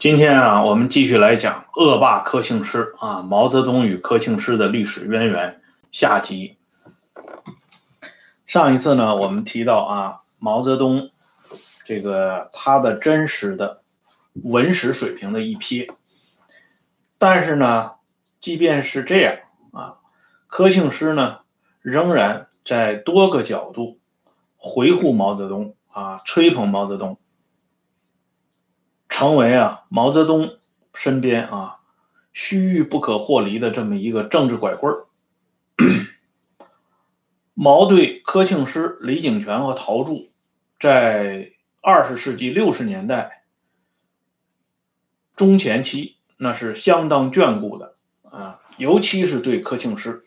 今天啊，我们继续来讲恶霸柯庆施啊，毛泽东与柯庆施的历史渊源下集。上一次呢，我们提到啊，毛泽东这个他的真实的文史水平的一瞥，但是呢，即便是这样啊，柯庆施呢，仍然在多个角度维护毛泽东啊，吹捧毛泽东。成为啊毛泽东身边啊须臾不可或离的这么一个政治拐棍儿。毛对柯庆施、李井泉和陶铸在二十世纪六十年代中前期那是相当眷顾的啊，尤其是对柯庆施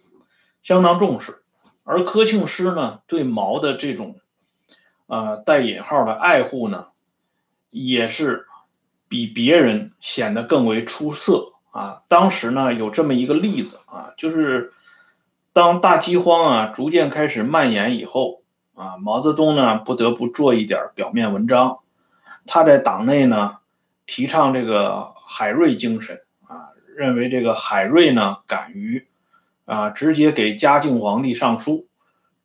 相当重视，而柯庆施呢对毛的这种啊带引号的爱护呢也是。比别人显得更为出色啊！当时呢，有这么一个例子啊，就是当大饥荒啊逐渐开始蔓延以后啊，毛泽东呢不得不做一点表面文章。他在党内呢提倡这个海瑞精神啊，认为这个海瑞呢敢于啊直接给嘉靖皇帝上书，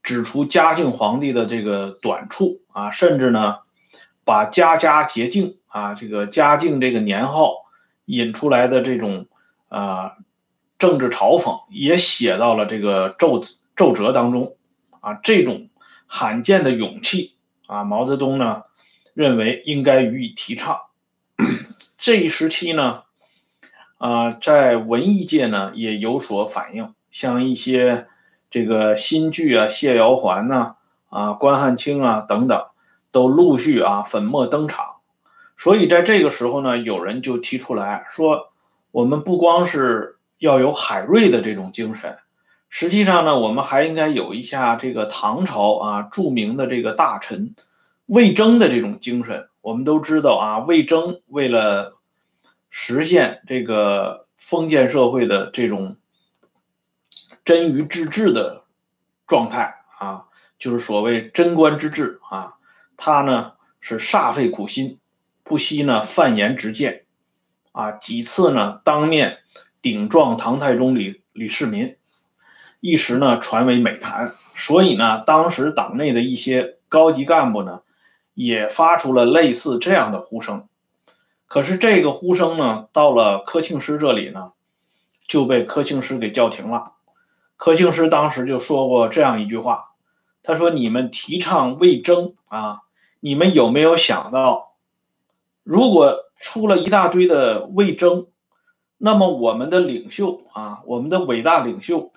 指出嘉靖皇帝的这个短处啊，甚至呢把家家洁净。啊，这个嘉靖这个年号引出来的这种啊政治嘲讽，也写到了这个奏奏折当中啊。这种罕见的勇气啊，毛泽东呢认为应该予以提倡。这一时期呢，啊，在文艺界呢也有所反应，像一些这个新剧啊，谢瑶环呐，啊，关汉卿啊等等，都陆续啊粉墨登场。所以在这个时候呢，有人就提出来说，我们不光是要有海瑞的这种精神，实际上呢，我们还应该有一下这个唐朝啊著名的这个大臣魏征的这种精神。我们都知道啊，魏征为了实现这个封建社会的这种真于治治的状态啊，就是所谓贞观之治啊，他呢是煞费苦心。不惜呢犯言直谏，啊几次呢当面顶撞唐太宗李李世民，一时呢传为美谈。所以呢，当时党内的一些高级干部呢，也发出了类似这样的呼声。可是这个呼声呢，到了柯庆施这里呢，就被柯庆施给叫停了。柯庆施当时就说过这样一句话，他说：“你们提倡魏征啊，你们有没有想到？”如果出了一大堆的魏征，那么我们的领袖啊，我们的伟大领袖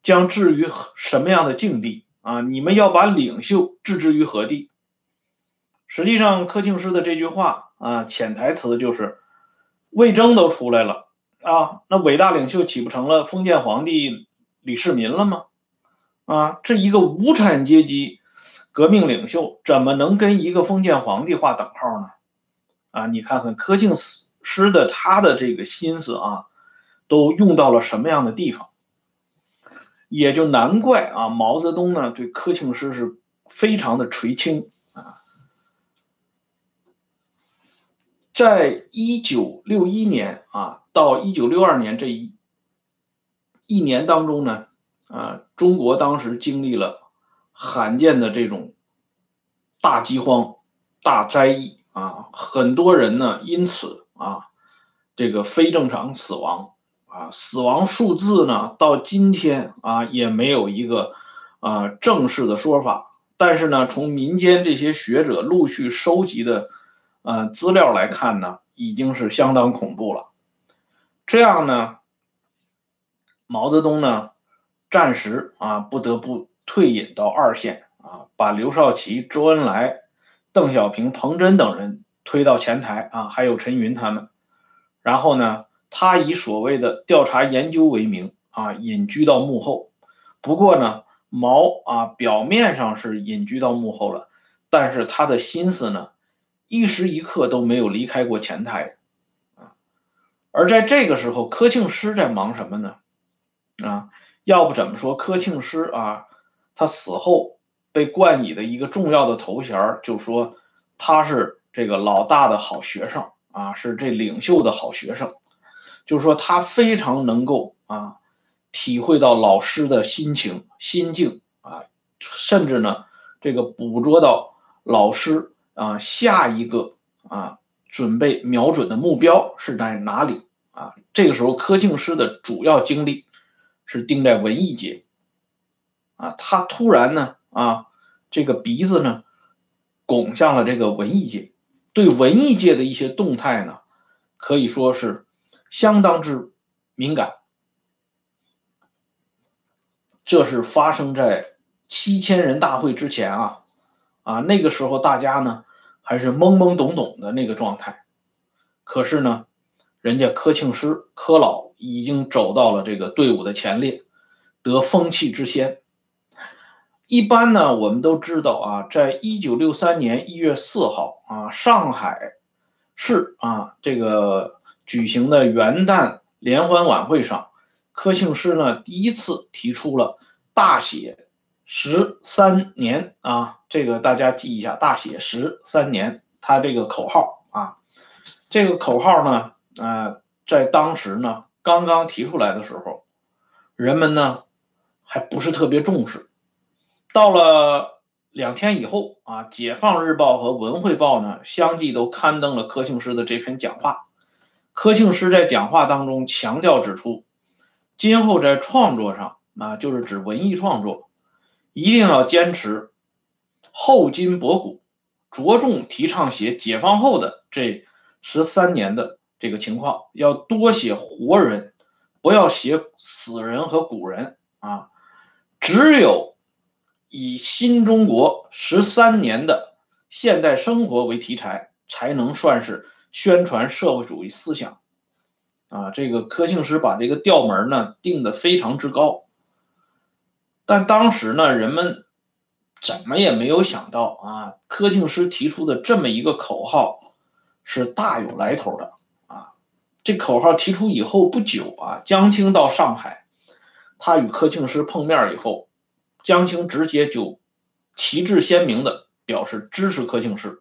将置于什么样的境地啊？你们要把领袖置之于何地？实际上，柯庆施的这句话啊，潜台词就是魏征都出来了啊，那伟大领袖岂不成了封建皇帝李世民了吗？啊，这一个无产阶级革命领袖怎么能跟一个封建皇帝划等号呢？啊，你看看柯庆施的他的这个心思啊，都用到了什么样的地方？也就难怪啊，毛泽东呢对柯庆施是非常的垂青啊。在一九六一年啊到一九六二年这一一年当中呢，啊，中国当时经历了罕见的这种大饥荒、大灾疫。啊，很多人呢，因此啊，这个非正常死亡啊，死亡数字呢，到今天啊，也没有一个啊正式的说法。但是呢，从民间这些学者陆续收集的呃资料来看呢，已经是相当恐怖了。这样呢，毛泽东呢，暂时啊不得不退隐到二线啊，把刘少奇、周恩来。邓小平、彭真等人推到前台啊，还有陈云他们，然后呢，他以所谓的调查研究为名啊，隐居到幕后。不过呢，毛啊，表面上是隐居到幕后了，但是他的心思呢，一时一刻都没有离开过前台啊。而在这个时候，柯庆施在忙什么呢？啊，要不怎么说柯庆施啊，他死后。被冠以的一个重要的头衔就说他是这个老大的好学生啊是这领袖的好学生，就是说他非常能够啊体会到老师的心情心境啊，甚至呢这个捕捉到老师啊下一个啊准备瞄准的目标是在哪里啊？这个时候柯庆师的主要精力是盯在文艺界啊，他突然呢啊这个鼻子呢。拱向了这个文艺界，对文艺界的一些动态呢，可以说是相当之敏感。这是发生在七千人大会之前啊，啊那个时候大家呢还是懵懵懂懂的那个状态。可是呢，人家柯庆施柯老已经走到了这个队伍的前列，得风气之先。一般呢，我们都知道啊，在一九六三年一月四号啊，上海市啊这个举行的元旦联欢晚会上，柯庆施呢第一次提出了“大写十三年”啊，这个大家记一下，“大写十三年”他这个口号啊，这个口号呢，呃，在当时呢刚刚提出来的时候，人们呢还不是特别重视。到了两天以后啊，《解放日报》和《文汇报》呢相继都刊登了柯庆施的这篇讲话。柯庆施在讲话当中强调指出，今后在创作上啊，就是指文艺创作，一定要坚持厚今薄古，着重提倡写解放后的这十三年的这个情况，要多写活人，不要写死人和古人啊，只有。以新中国十三年的现代生活为题材，才能算是宣传社会主义思想。啊，这个柯庆施把这个调门呢定的非常之高。但当时呢，人们怎么也没有想到啊，柯庆施提出的这么一个口号是大有来头的啊。这口号提出以后不久啊，江青到上海，他与柯庆施碰面以后。江青直接就旗帜鲜明的表示支持柯庆施。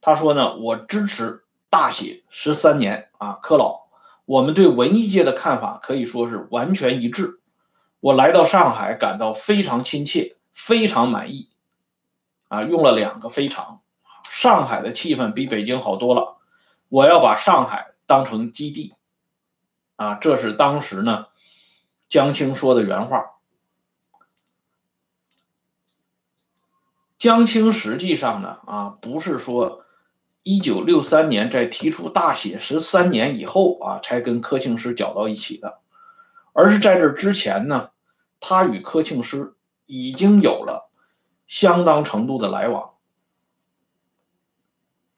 他说呢，我支持大写十三年啊，柯老，我们对文艺界的看法可以说是完全一致。我来到上海，感到非常亲切，非常满意。啊，用了两个非常，上海的气氛比北京好多了。我要把上海当成基地。啊，这是当时呢江青说的原话。江青实际上呢，啊，不是说一九六三年在提出大写十三年以后啊，才跟柯庆施搅到一起的，而是在这之前呢，他与柯庆施已经有了相当程度的来往。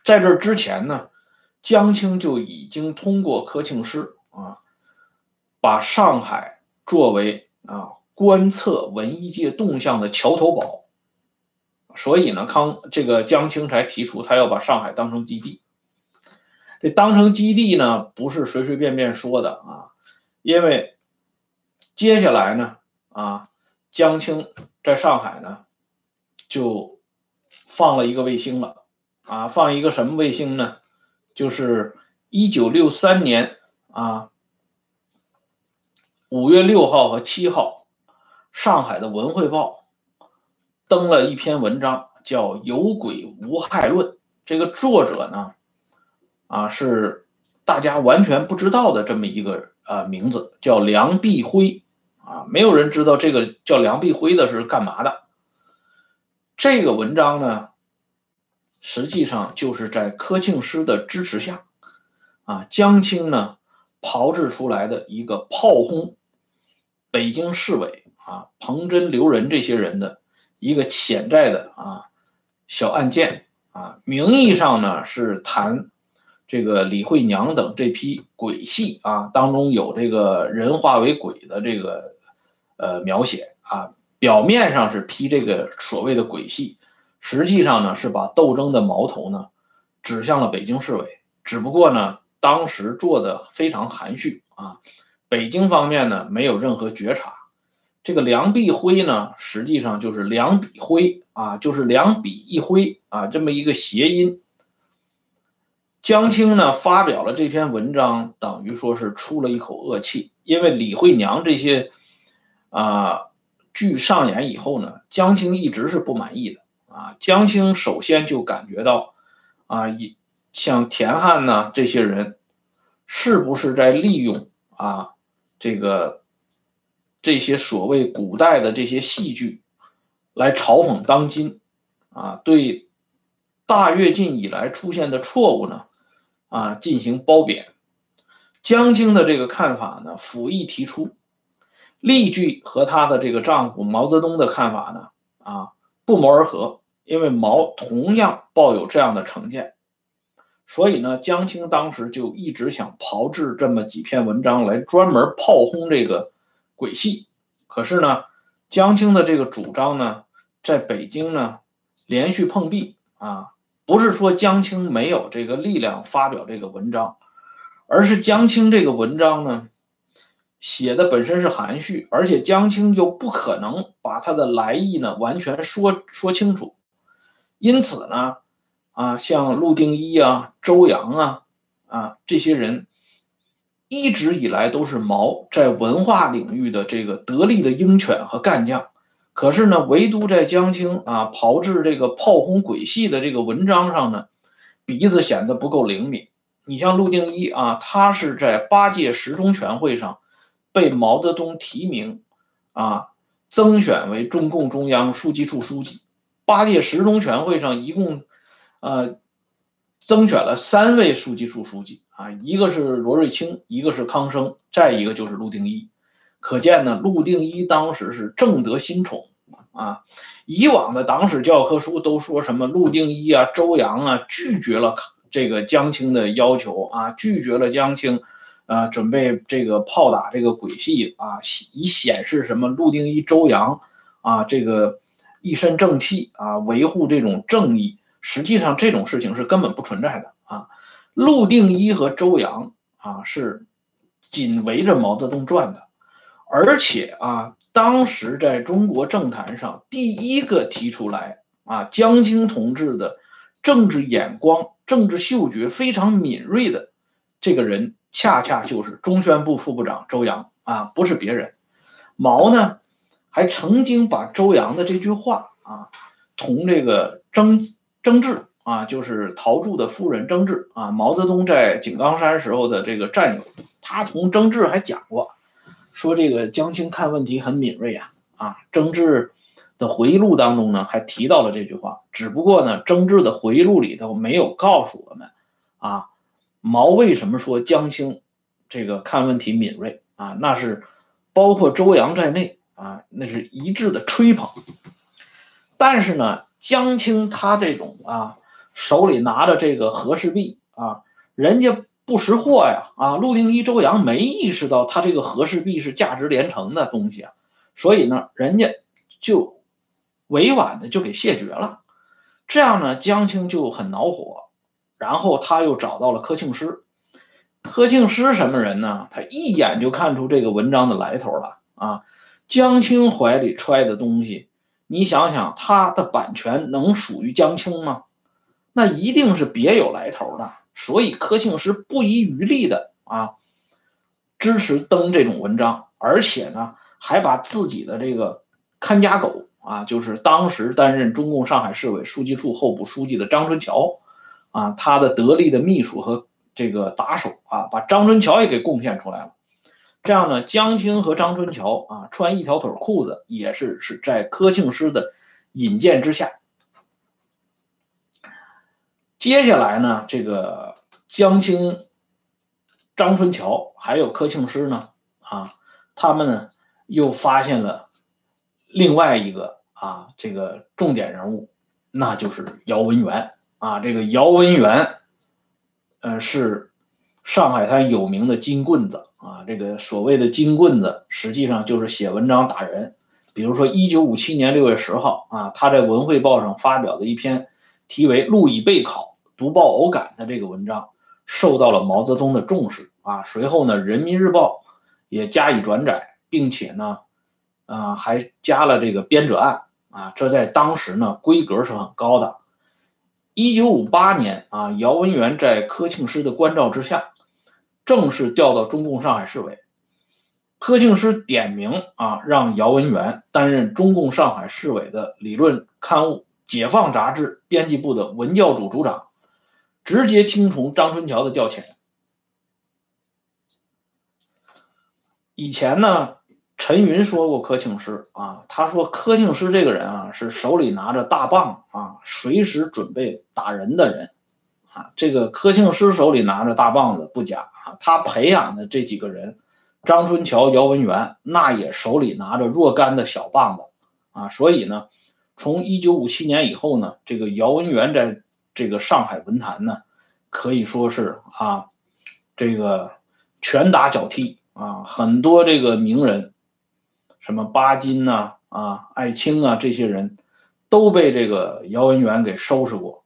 在这之前呢，江青就已经通过柯庆施啊，把上海作为啊观测文艺界动向的桥头堡。所以呢，康这个江青才提出他要把上海当成基地。这当成基地呢，不是随随便便说的啊，因为接下来呢，啊，江青在上海呢就放了一个卫星了啊，放一个什么卫星呢？就是一九六三年啊五月六号和七号，上海的《文汇报》。登了一篇文章，叫《有鬼无害论》。这个作者呢，啊，是大家完全不知道的这么一个呃名字，叫梁碧辉。啊，没有人知道这个叫梁碧辉的是干嘛的。这个文章呢，实际上就是在柯庆施的支持下，啊，江青呢炮制出来的一个炮轰北京市委啊，彭真、刘仁这些人的。一个潜在的啊小案件啊，名义上呢是谈这个李慧娘等这批鬼戏啊，当中有这个人化为鬼的这个呃描写啊，表面上是批这个所谓的鬼戏，实际上呢是把斗争的矛头呢指向了北京市委，只不过呢当时做的非常含蓄啊，北京方面呢没有任何觉察。这个梁碧辉呢，实际上就是两笔挥啊，就是两笔一挥啊，这么一个谐音。江青呢发表了这篇文章，等于说是出了一口恶气，因为李慧娘这些啊剧上演以后呢，江青一直是不满意的啊。江青首先就感觉到啊，以像田汉呢这些人，是不是在利用啊这个这些所谓古代的这些戏剧来嘲讽当今啊？对大跃进以来出现的错误呢？啊，进行褒贬，江青的这个看法呢，甫一提出，例句和她的这个丈夫毛泽东的看法呢，啊，不谋而合，因为毛同样抱有这样的成见，所以呢，江青当时就一直想炮制这么几篇文章来专门炮轰这个鬼戏，可是呢，江青的这个主张呢，在北京呢，连续碰壁啊。不是说江青没有这个力量发表这个文章，而是江青这个文章呢，写的本身是含蓄，而且江青又不可能把他的来意呢完全说说清楚，因此呢，啊，像陆定一啊、周扬啊，啊这些人，一直以来都是毛在文化领域的这个得力的鹰犬和干将。可是呢，唯独在江青啊炮制这个炮轰鬼戏的这个文章上呢，鼻子显得不够灵敏。你像陆定一啊，他是在八届十中全会上被毛泽东提名啊，增选为中共中央书记处书记。八届十中全会上一共呃增选了三位书记处书记啊，一个是罗瑞卿，一个是康生，再一个就是陆定一。可见呢，陆定一当时是正得新宠啊！以往的党史教科书都说什么陆定一啊、周扬啊拒绝了这个江青的要求啊，拒绝了江青，啊，准备这个炮打这个鬼戏啊，以显示什么陆定一、周扬啊这个一身正气啊，维护这种正义。实际上这种事情是根本不存在的啊！陆定一和周扬啊是紧围着毛泽东转的。而且啊，当时在中国政坛上第一个提出来啊，江青同志的政治眼光、政治嗅觉非常敏锐的这个人，恰恰就是中宣部副部长周扬啊，不是别人。毛呢，还曾经把周扬的这句话啊，同这个曾曾志啊，就是陶铸的夫人曾志啊，毛泽东在井冈山时候的这个战友，他同曾志还讲过。说这个江青看问题很敏锐啊啊，曾志的回忆录当中呢还提到了这句话，只不过呢，曾志的回忆录里头没有告诉我们啊，毛为什么说江青这个看问题敏锐啊？那是包括周扬在内啊，那是一致的吹捧。但是呢，江青他这种啊，手里拿着这个和氏璧啊，人家。不识货呀！啊，陆定一、周扬没意识到他这个和氏璧是价值连城的东西啊，所以呢，人家就委婉的就给谢绝了。这样呢，江青就很恼火，然后他又找到了柯庆施。柯庆施什么人呢？他一眼就看出这个文章的来头了啊！江青怀里揣的东西，你想想，他的版权能属于江青吗？那一定是别有来头的。所以柯庆施不遗余力的啊支持登这种文章，而且呢还把自己的这个看家狗啊，就是当时担任中共上海市委书记处候补书记的张春桥啊，他的得力的秘书和这个打手啊，把张春桥也给贡献出来了。这样呢，江青和张春桥啊穿一条腿裤子，也是是在柯庆施的引荐之下。接下来呢，这个江青、张春桥还有柯庆施呢，啊，他们呢又发现了另外一个啊，这个重点人物，那就是姚文元啊。这个姚文元，呃，是上海滩有名的金棍子这个所谓的金棍子，实际上就是写文章打人。比如说，一九五七年六月十号啊，他在《文汇报》上发表的一篇题为《路已备考》。读报偶感的这个文章受到了毛泽东的重视啊，随后呢，《人民日报》也加以转载，并且呢，啊，还加了这个编者案啊，这在当时呢规格是很高的。一九五八年啊，姚文元在柯庆施的关照之下，正式调到中共上海市委。柯庆施点名啊，让姚文元担任中共上海市委的理论刊物《解放》杂志编辑部的文教组组长，直接听从张春桥的调遣。以前呢？陈云说过柯庆施啊，他说柯庆施这个人啊，是手里拿着大棒啊，随时准备打人的人啊。这个柯庆施手里拿着大棒子不假啊，他培养的这几个人，张春桥、姚文元，那也手里拿着若干的小棒子啊。所以呢，从一九五七年以后呢，这个姚文元在这个上海文坛呢，可以说是啊，这个拳打脚踢啊，很多这个名人。什么巴金呐啊，艾青啊，这些人都被这个姚文元给收拾过。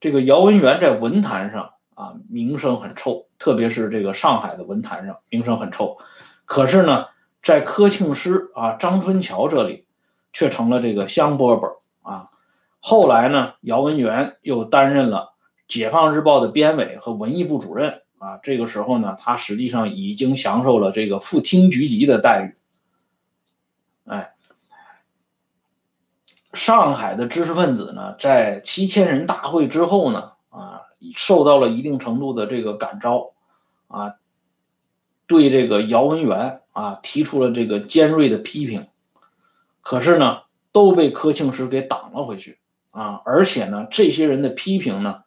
这个姚文元在文坛上啊名声很臭，特别是这个上海的文坛上名声很臭。可是呢，在柯庆施啊、张春桥这里却成了这个香饽饽啊。后来呢，姚文元又担任了《解放日报》的编委和文艺部主任啊。这个时候呢，他实际上已经享受了这个副厅局级的待遇。上海的知识分子呢，在七千人大会之后呢，啊，受到了一定程度的这个感召，啊，对这个姚文元啊提出了这个尖锐的批评，可是呢，都被柯庆施给挡了回去，啊，而且呢，这些人的批评呢，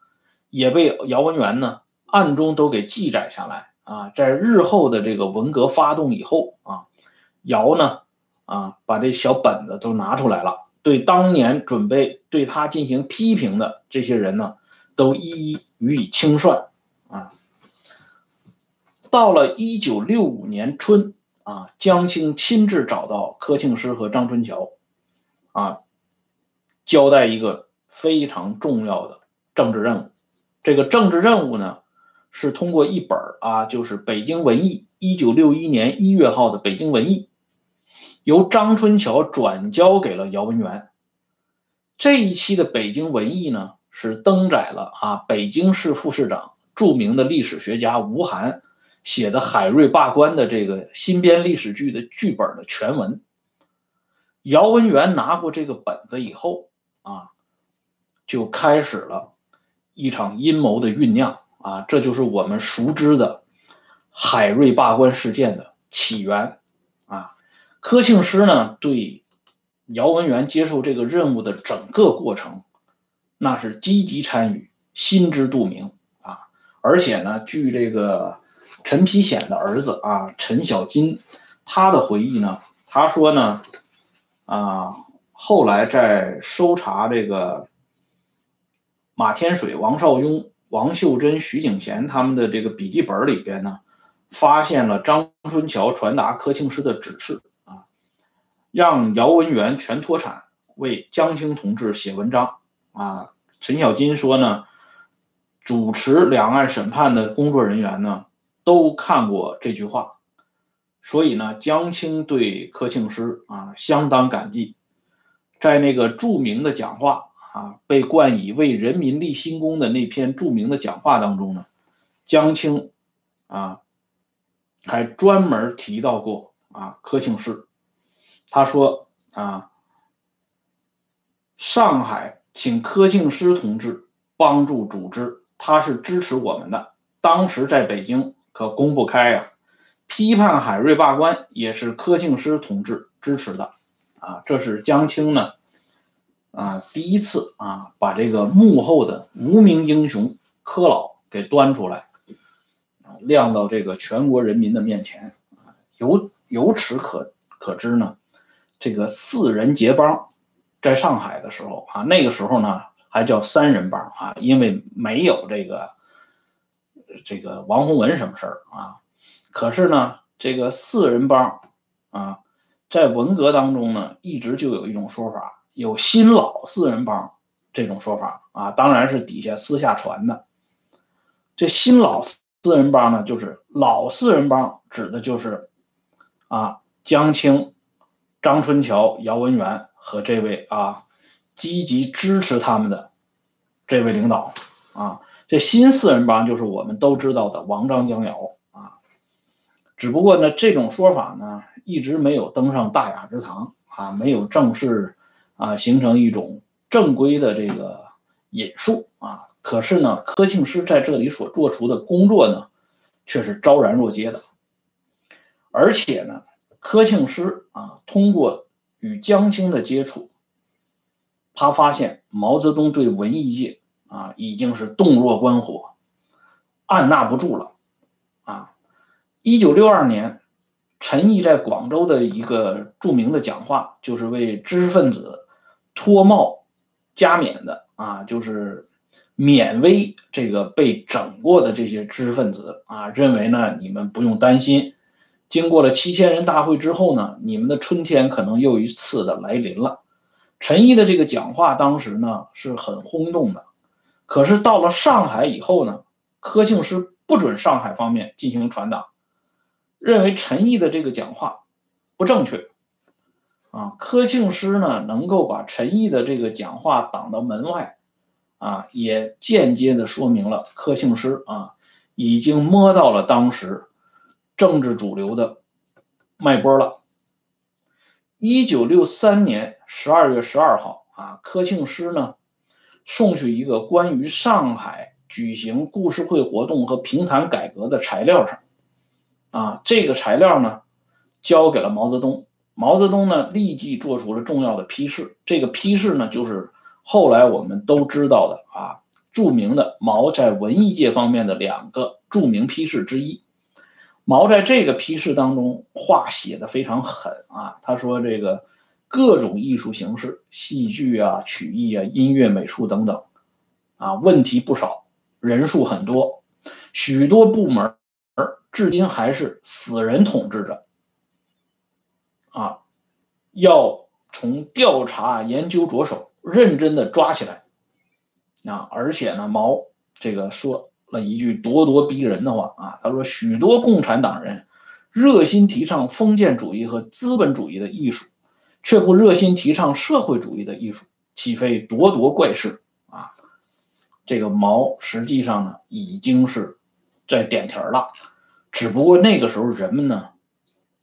也被姚文元呢暗中都给记载下来，啊，在日后的这个文革发动以后，啊，姚呢。啊，把这小本子都拿出来了，对当年准备对他进行批评的这些人呢，都一一予以清算。啊，到了一九六五年春，啊，江青亲自找到柯庆施和张春桥，啊，交代一个非常重要的政治任务。这个政治任务呢，是通过一本啊，就是《北京文艺》一九六一年一月号的《北京文艺》。由张春桥转交给了姚文元。这一期的《北京文艺》呢，是登载了啊，北京市副市长、著名的历史学家吴晗写的《海瑞罢官》的这个新编历史剧的剧本的全文。姚文元拿过这个本子以后啊，就开始了一场阴谋的酝酿啊，这就是我们熟知的海瑞罢官事件的起源啊。柯庆施呢，对姚文元接受这个任务的整个过程，那是积极参与，心知肚明啊。而且呢，据这个陈丕显的儿子啊陈小金他的回忆呢，他说呢，啊，后来在搜查这个马天水、王绍庸、王秀珍、徐景贤他们的这个笔记本里边呢，发现了张春桥传达柯庆施的指示。让姚文元全脱产，为江青同志写文章啊！陈小金说呢，主持两岸审判的工作人员呢都看过这句话，所以呢，江青对柯庆施啊相当感激，在那个著名的讲话啊，被冠以为人民立新功的那篇著名的讲话当中呢，江青啊还专门提到过啊柯庆施。他说：“啊，上海请柯庆施同志帮助组织，他是支持我们的。当时在北京可公不开呀。批判海瑞罢官也是柯庆施同志支持的。啊，这是江青呢，啊，第一次啊把这个幕后的无名英雄柯老给端出来，啊，亮到这个全国人民的面前。由由此可可知呢。”这个四人结帮，在上海的时候啊，那个时候呢还叫三人帮啊，因为没有这个这个王洪文什么事儿啊。可是呢，这个四人帮啊，在文革当中呢，一直就有一种说法，有新老四人帮这种说法啊，当然是底下私下传的。这新老四人帮呢，就是老四人帮指的就是啊江青。张春桥、姚文元和这位啊，积极支持他们的这位领导啊，这新四人帮就是我们都知道的王张江瑶啊。只不过呢，这种说法呢，一直没有登上大雅之堂啊，没有正式啊形成一种正规的这个引述啊。可是呢，柯庆施在这里所做出的工作呢，却是昭然若揭的。而且呢，柯庆施啊，通过与江青的接触，他发现毛泽东对文艺界啊已经是洞若观火，按捺不住了啊。一九六二年，陈毅在广州的一个著名的讲话，就是为知识分子脱帽加冕的啊，就是勉为这个被整过的这些知识分子啊，认为呢，你们不用担心。经过了七千人大会之后呢，你们的春天可能又一次的来临了。陈毅的这个讲话当时呢是很轰动的，可是到了上海以后呢，柯庆施不准上海方面进行传达，认为陈毅的这个讲话不正确。啊，柯庆施呢能够把陈毅的这个讲话挡到门外，啊，也间接的说明了柯庆施啊已经摸到了当时。政治主流的脉搏了。一九六三年十二月十二号啊，柯庆施呢送去一个关于上海举行故事会活动和评弹改革的材料上，啊，这个材料呢交给了毛泽东。毛泽东呢立即做出了重要的批示。这个批示呢就是后来我们都知道的啊，著名的毛在文艺界方面的两个著名批示之一。毛在这个批示当中话写的非常狠啊，他说这个各种艺术形式，戏剧啊、曲艺啊、音乐、美术等等，啊问题不少，人数很多，许多部门至今还是死人统治着，啊，要从调查研究着手，认真的抓起来，啊，而且呢，毛这个说。了一句咄咄逼人的话啊，他说：“许多共产党人热心提倡封建主义和资本主义的艺术，却不热心提倡社会主义的艺术，岂非咄咄怪事啊？”这个毛实际上呢，已经是在点题了，只不过那个时候人们呢，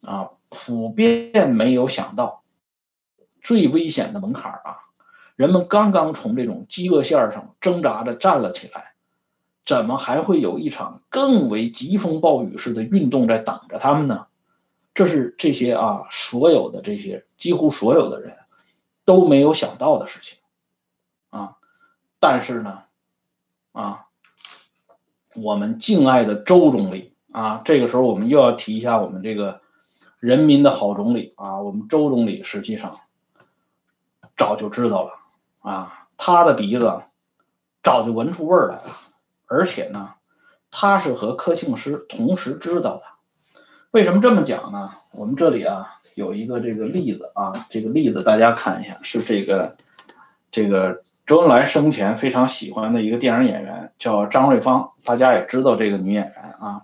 啊，普遍没有想到最危险的门槛啊，人们刚刚从这种饥饿线上挣扎着站了起来。怎么还会有一场更为疾风暴雨式的运动在等着他们呢？这是这些啊，所有的这些几乎所有的人都没有想到的事情啊。但是呢，啊，我们敬爱的周总理啊，这个时候我们又要提一下我们这个人民的好总理啊，我们周总理实际上早就知道了啊，他的鼻子早就闻出味儿来了。而且呢，他是和柯庆施同时知道的。为什么这么讲呢？我们这里啊有一个这个例子啊，这个例子大家看一下，是这个这个周恩来生前非常喜欢的一个电影演员，叫张瑞芳。大家也知道这个女演员啊。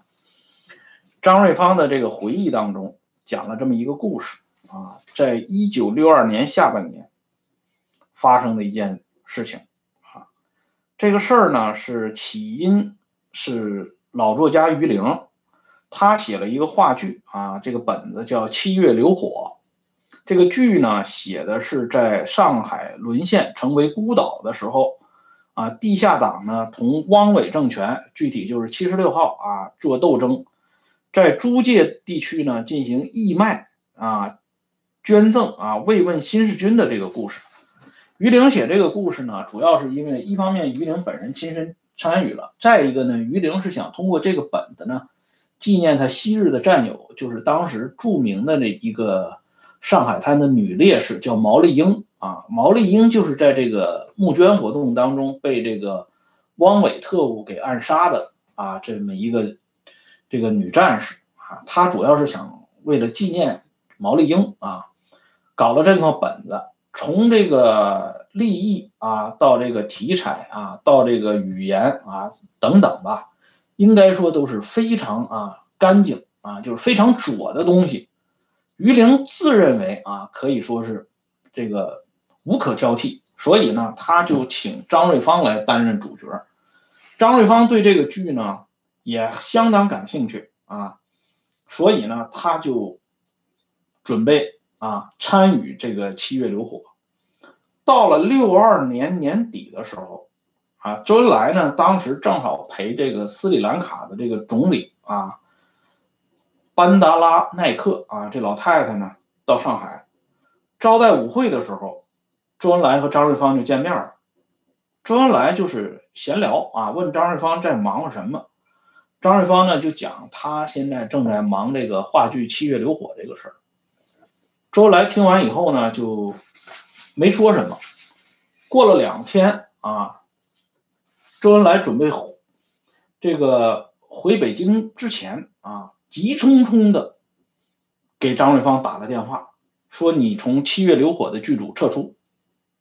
张瑞芳的这个回忆当中讲了这么一个故事啊，在一九六二年下半年发生的一件事情。这个事儿呢，是起因是老作家于玲，他写了一个话剧啊，这个本子叫《七月流火》。这个剧呢，写的是在上海沦陷成为孤岛的时候，啊，地下党呢同汪伪政权，具体就是七十六号啊做斗争，在租界地区呢进行义卖啊、捐赠啊、慰问新四军的这个故事。于玲写这个故事呢，主要是因为一方面于玲本人亲身参与了，再一个呢，于玲是想通过这个本子呢，纪念他昔日的战友，就是当时著名的那一个上海滩的女烈士，叫毛丽英啊。毛丽英就是在这个募捐活动当中被这个汪伪特务给暗杀的啊，这么一个这个女战士啊。她主要是想为了纪念毛丽英啊，搞了这个本子。从这个立意啊，到这个题材啊，到这个语言啊等等吧，应该说都是非常啊干净啊，就是非常拙的东西。于玲自认为啊，可以说是这个无可挑剔所以呢，他就请张瑞芳来担任主角。张瑞芳对这个剧呢也相当感兴趣啊，所以呢，他就准备啊参与这个《七月流火》。到了六二年年底的时候，啊，周恩来呢当时正好陪这个斯里兰卡的这个总理啊班达拉奈克啊这老太太呢到上海招待舞会的时候，周恩来和张瑞芳就见面了。周恩来就是闲聊啊，问张瑞芳在忙什么。张瑞芳呢就讲他现在正在忙这个话剧《七月流火》这个事儿。周恩来听完以后呢，就没说什么。过了两天啊，周恩来准备这个回北京之前啊，急匆匆的给张瑞芳打了电话，说你从《七月流火》的剧组撤出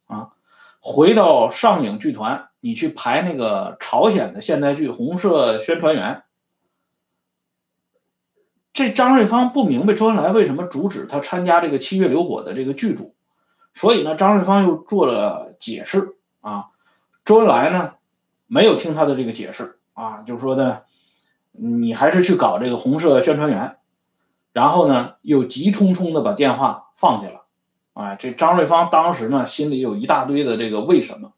啊。回到上影剧团，你去排那个朝鲜的现代剧《红色宣传员》。这张瑞芳不明白周恩来为什么阻止他参加这个《七月流火》的这个剧组，所以呢，张瑞芳又做了解释啊。周恩来呢，没有听他的这个解释啊，就说呢，你还是去搞这个《红色宣传员》，然后呢，又急匆匆的把电话放下了。啊，这张瑞芳当时呢，心里有一大堆的这个为什么，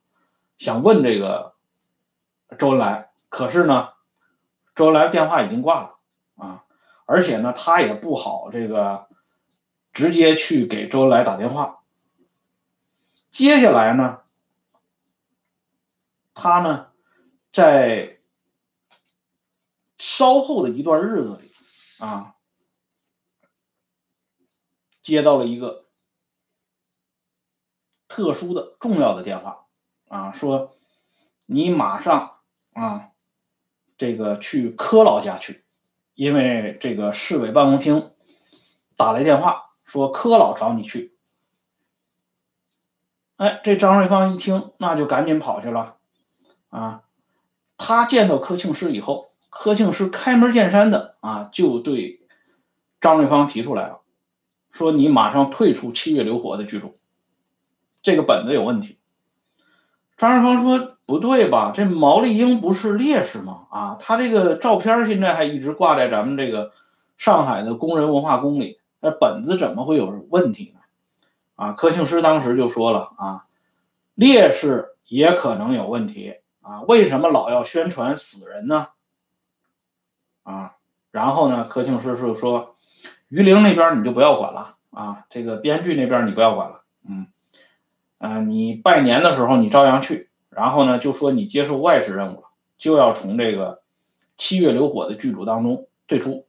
想问这个周恩来，可是呢，周恩来电话已经挂了，而且呢，他也不好这个直接去给周恩来打电话。接下来呢，他呢，在稍后的一段日子里啊，接到了一个。特殊的重要的电话啊，说你马上啊，这个去柯老家去，因为这个市委办公厅打来电话说柯老找你去。哎，这张瑞芳一听，那就赶紧跑去了啊。他见到柯庆施以后，柯庆施开门见山的啊，就对张瑞芳提出来了，说你马上退出《七月流火》的剧组。这个本子有问题，张瑞芳说不对吧？这毛利英不是烈士吗？啊，他这个照片现在还一直挂在咱们这个上海的工人文化宫里，那本子怎么会有问题呢？啊，柯庆施当时就说了啊，烈士也可能有问题啊，为什么老要宣传死人呢？啊，然后呢，柯庆施就说，于玲那边你就不要管了啊，这个编剧那边你不要管了，嗯。啊，你拜年的时候你照样去，然后呢，就说你接受外事任务了，就要从这个七月流火的剧组当中退出。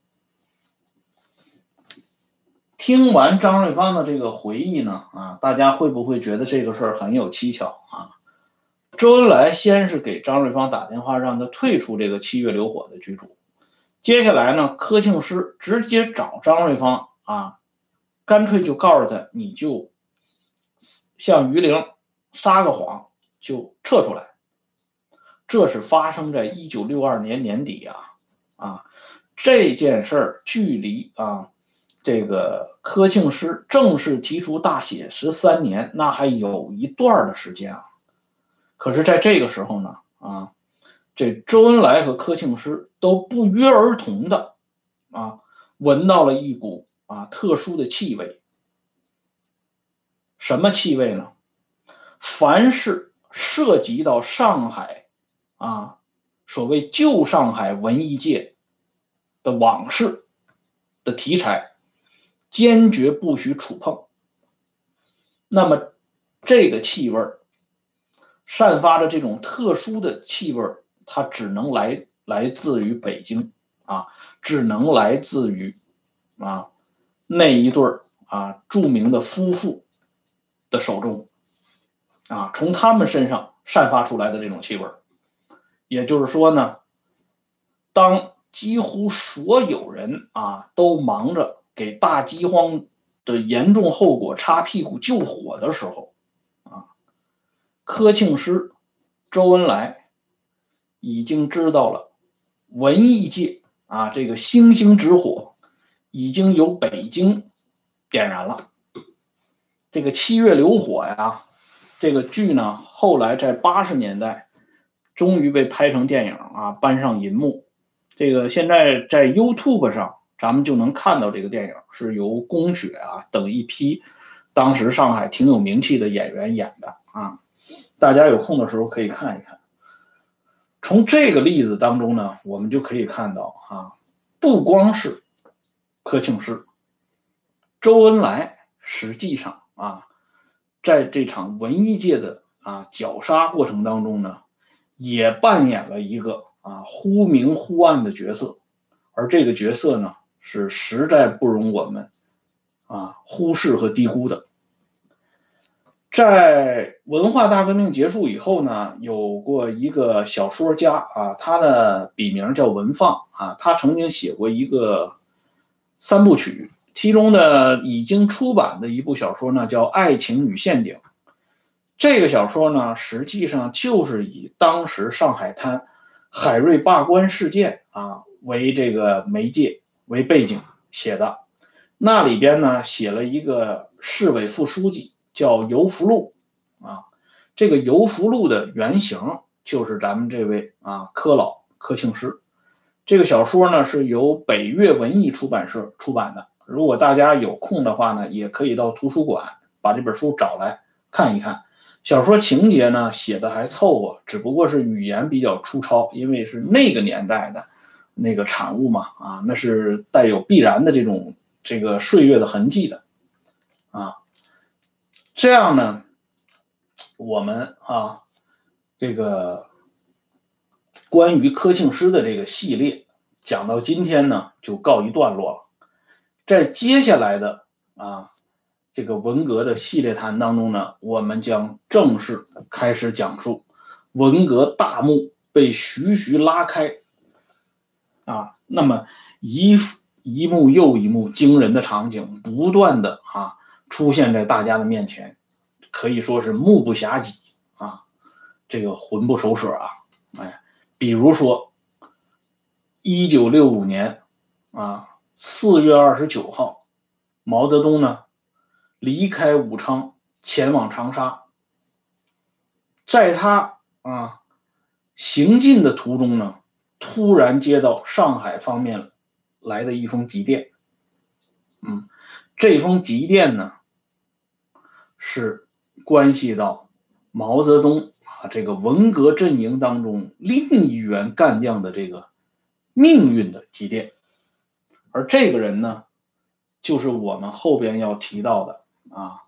听完张瑞芳的这个回忆呢，啊，大家会不会觉得这个事儿很有蹊跷啊？周恩来先是给张瑞芳打电话，让他退出这个七月流火的剧组，接下来呢，柯庆施直接找张瑞芳啊，干脆就告诉他，你就。向于玲撒个谎就撤出来，这是发生在一九六二年年底啊啊！这件事儿距离啊这个柯庆施正式提出大写十三年，那还有一段的时间啊。可是，在这个时候呢啊，这周恩来和柯庆施都不约而同的啊闻到了一股啊特殊的气味。什么气味呢？凡是涉及到上海啊，所谓旧上海文艺界的往事的题材，坚决不许触碰。那么，这个气味散发的这种特殊的气味它只能来来自于北京啊，只能来自于啊那一对啊著名的夫妇。的手中，啊，从他们身上散发出来的这种气味也就是说呢，当几乎所有人啊都忙着给大饥荒的严重后果擦屁股救火的时候，啊，柯庆师、周恩来已经知道了文艺界啊这个星星之火已经由北京点燃了。这个七月流火呀，这个剧呢，后来在八十年代终于被拍成电影啊，搬上银幕。这个现在在 YouTube 上，咱们就能看到这个电影是由宫雪啊等一批当时上海挺有名气的演员演的啊。大家有空的时候可以看一看。从这个例子当中呢，我们就可以看到啊，不光是柯庆施，周恩来实际上啊，在这场文艺界的啊绞杀过程当中呢，也扮演了一个啊忽明忽暗的角色，而这个角色呢，是实在不容我们啊忽视和低估的。在文化大革命结束以后呢，有过一个小说家啊，他的笔名叫文放啊，他曾经写过一个三部曲，其中呢已经出版的一部小说呢叫《爱情与陷阱》。这个小说呢，实际上就是以当时上海滩海瑞罢官事件啊为这个媒介为背景写的，那里边呢写了一个市委副书记。叫游福禄啊，这个游福禄的原型就是咱们这位啊柯老柯庆施。这个小说呢是由北岳文艺出版社出版的。如果大家有空的话呢，也可以到图书馆把这本书找来看一看。小说情节呢写的还凑合，只不过是语言比较粗糙，因为是那个年代的那个产物嘛啊，那是带有必然的这种这个岁月的痕迹的啊。这样呢，我们啊，这个关于柯庆施的这个系列讲到今天呢，就告一段落了。在接下来的啊这个文革的系列谈当中呢，我们将正式开始讲述文革大幕被徐徐拉开啊，那么一一幕又一幕惊人的场景不断的啊。出现在大家的面前，可以说是目不暇接啊，这个魂不守舍啊，哎，比如说，一九六五年啊四月二十九号，毛泽东呢离开武昌前往长沙，在他啊行进的途中呢，突然接到上海方面来的一封急电，嗯，这封急电呢。是关系到毛泽东啊这个文革阵营当中另一员干将的这个命运的急电，而这个人呢，就是我们后边要提到的啊，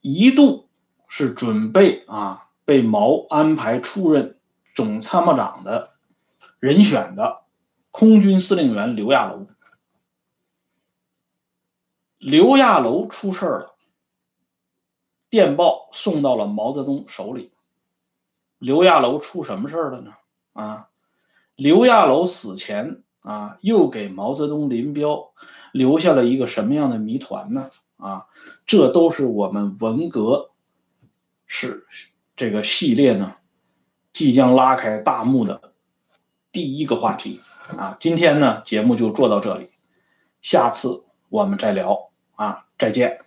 一度是准备啊被毛安排出任总参谋长的人选的空军司令员刘亚楼。刘亚楼出事了，电报送到了毛泽东手里。刘亚楼出什么事了呢？啊，刘亚楼死前啊，又给毛泽东林彪留下了一个什么样的谜团呢？啊，这都是我们文革是这个系列呢即将拉开大幕的第一个话题啊。今天呢，节目就做到这里，下次我们再聊。啊，再见。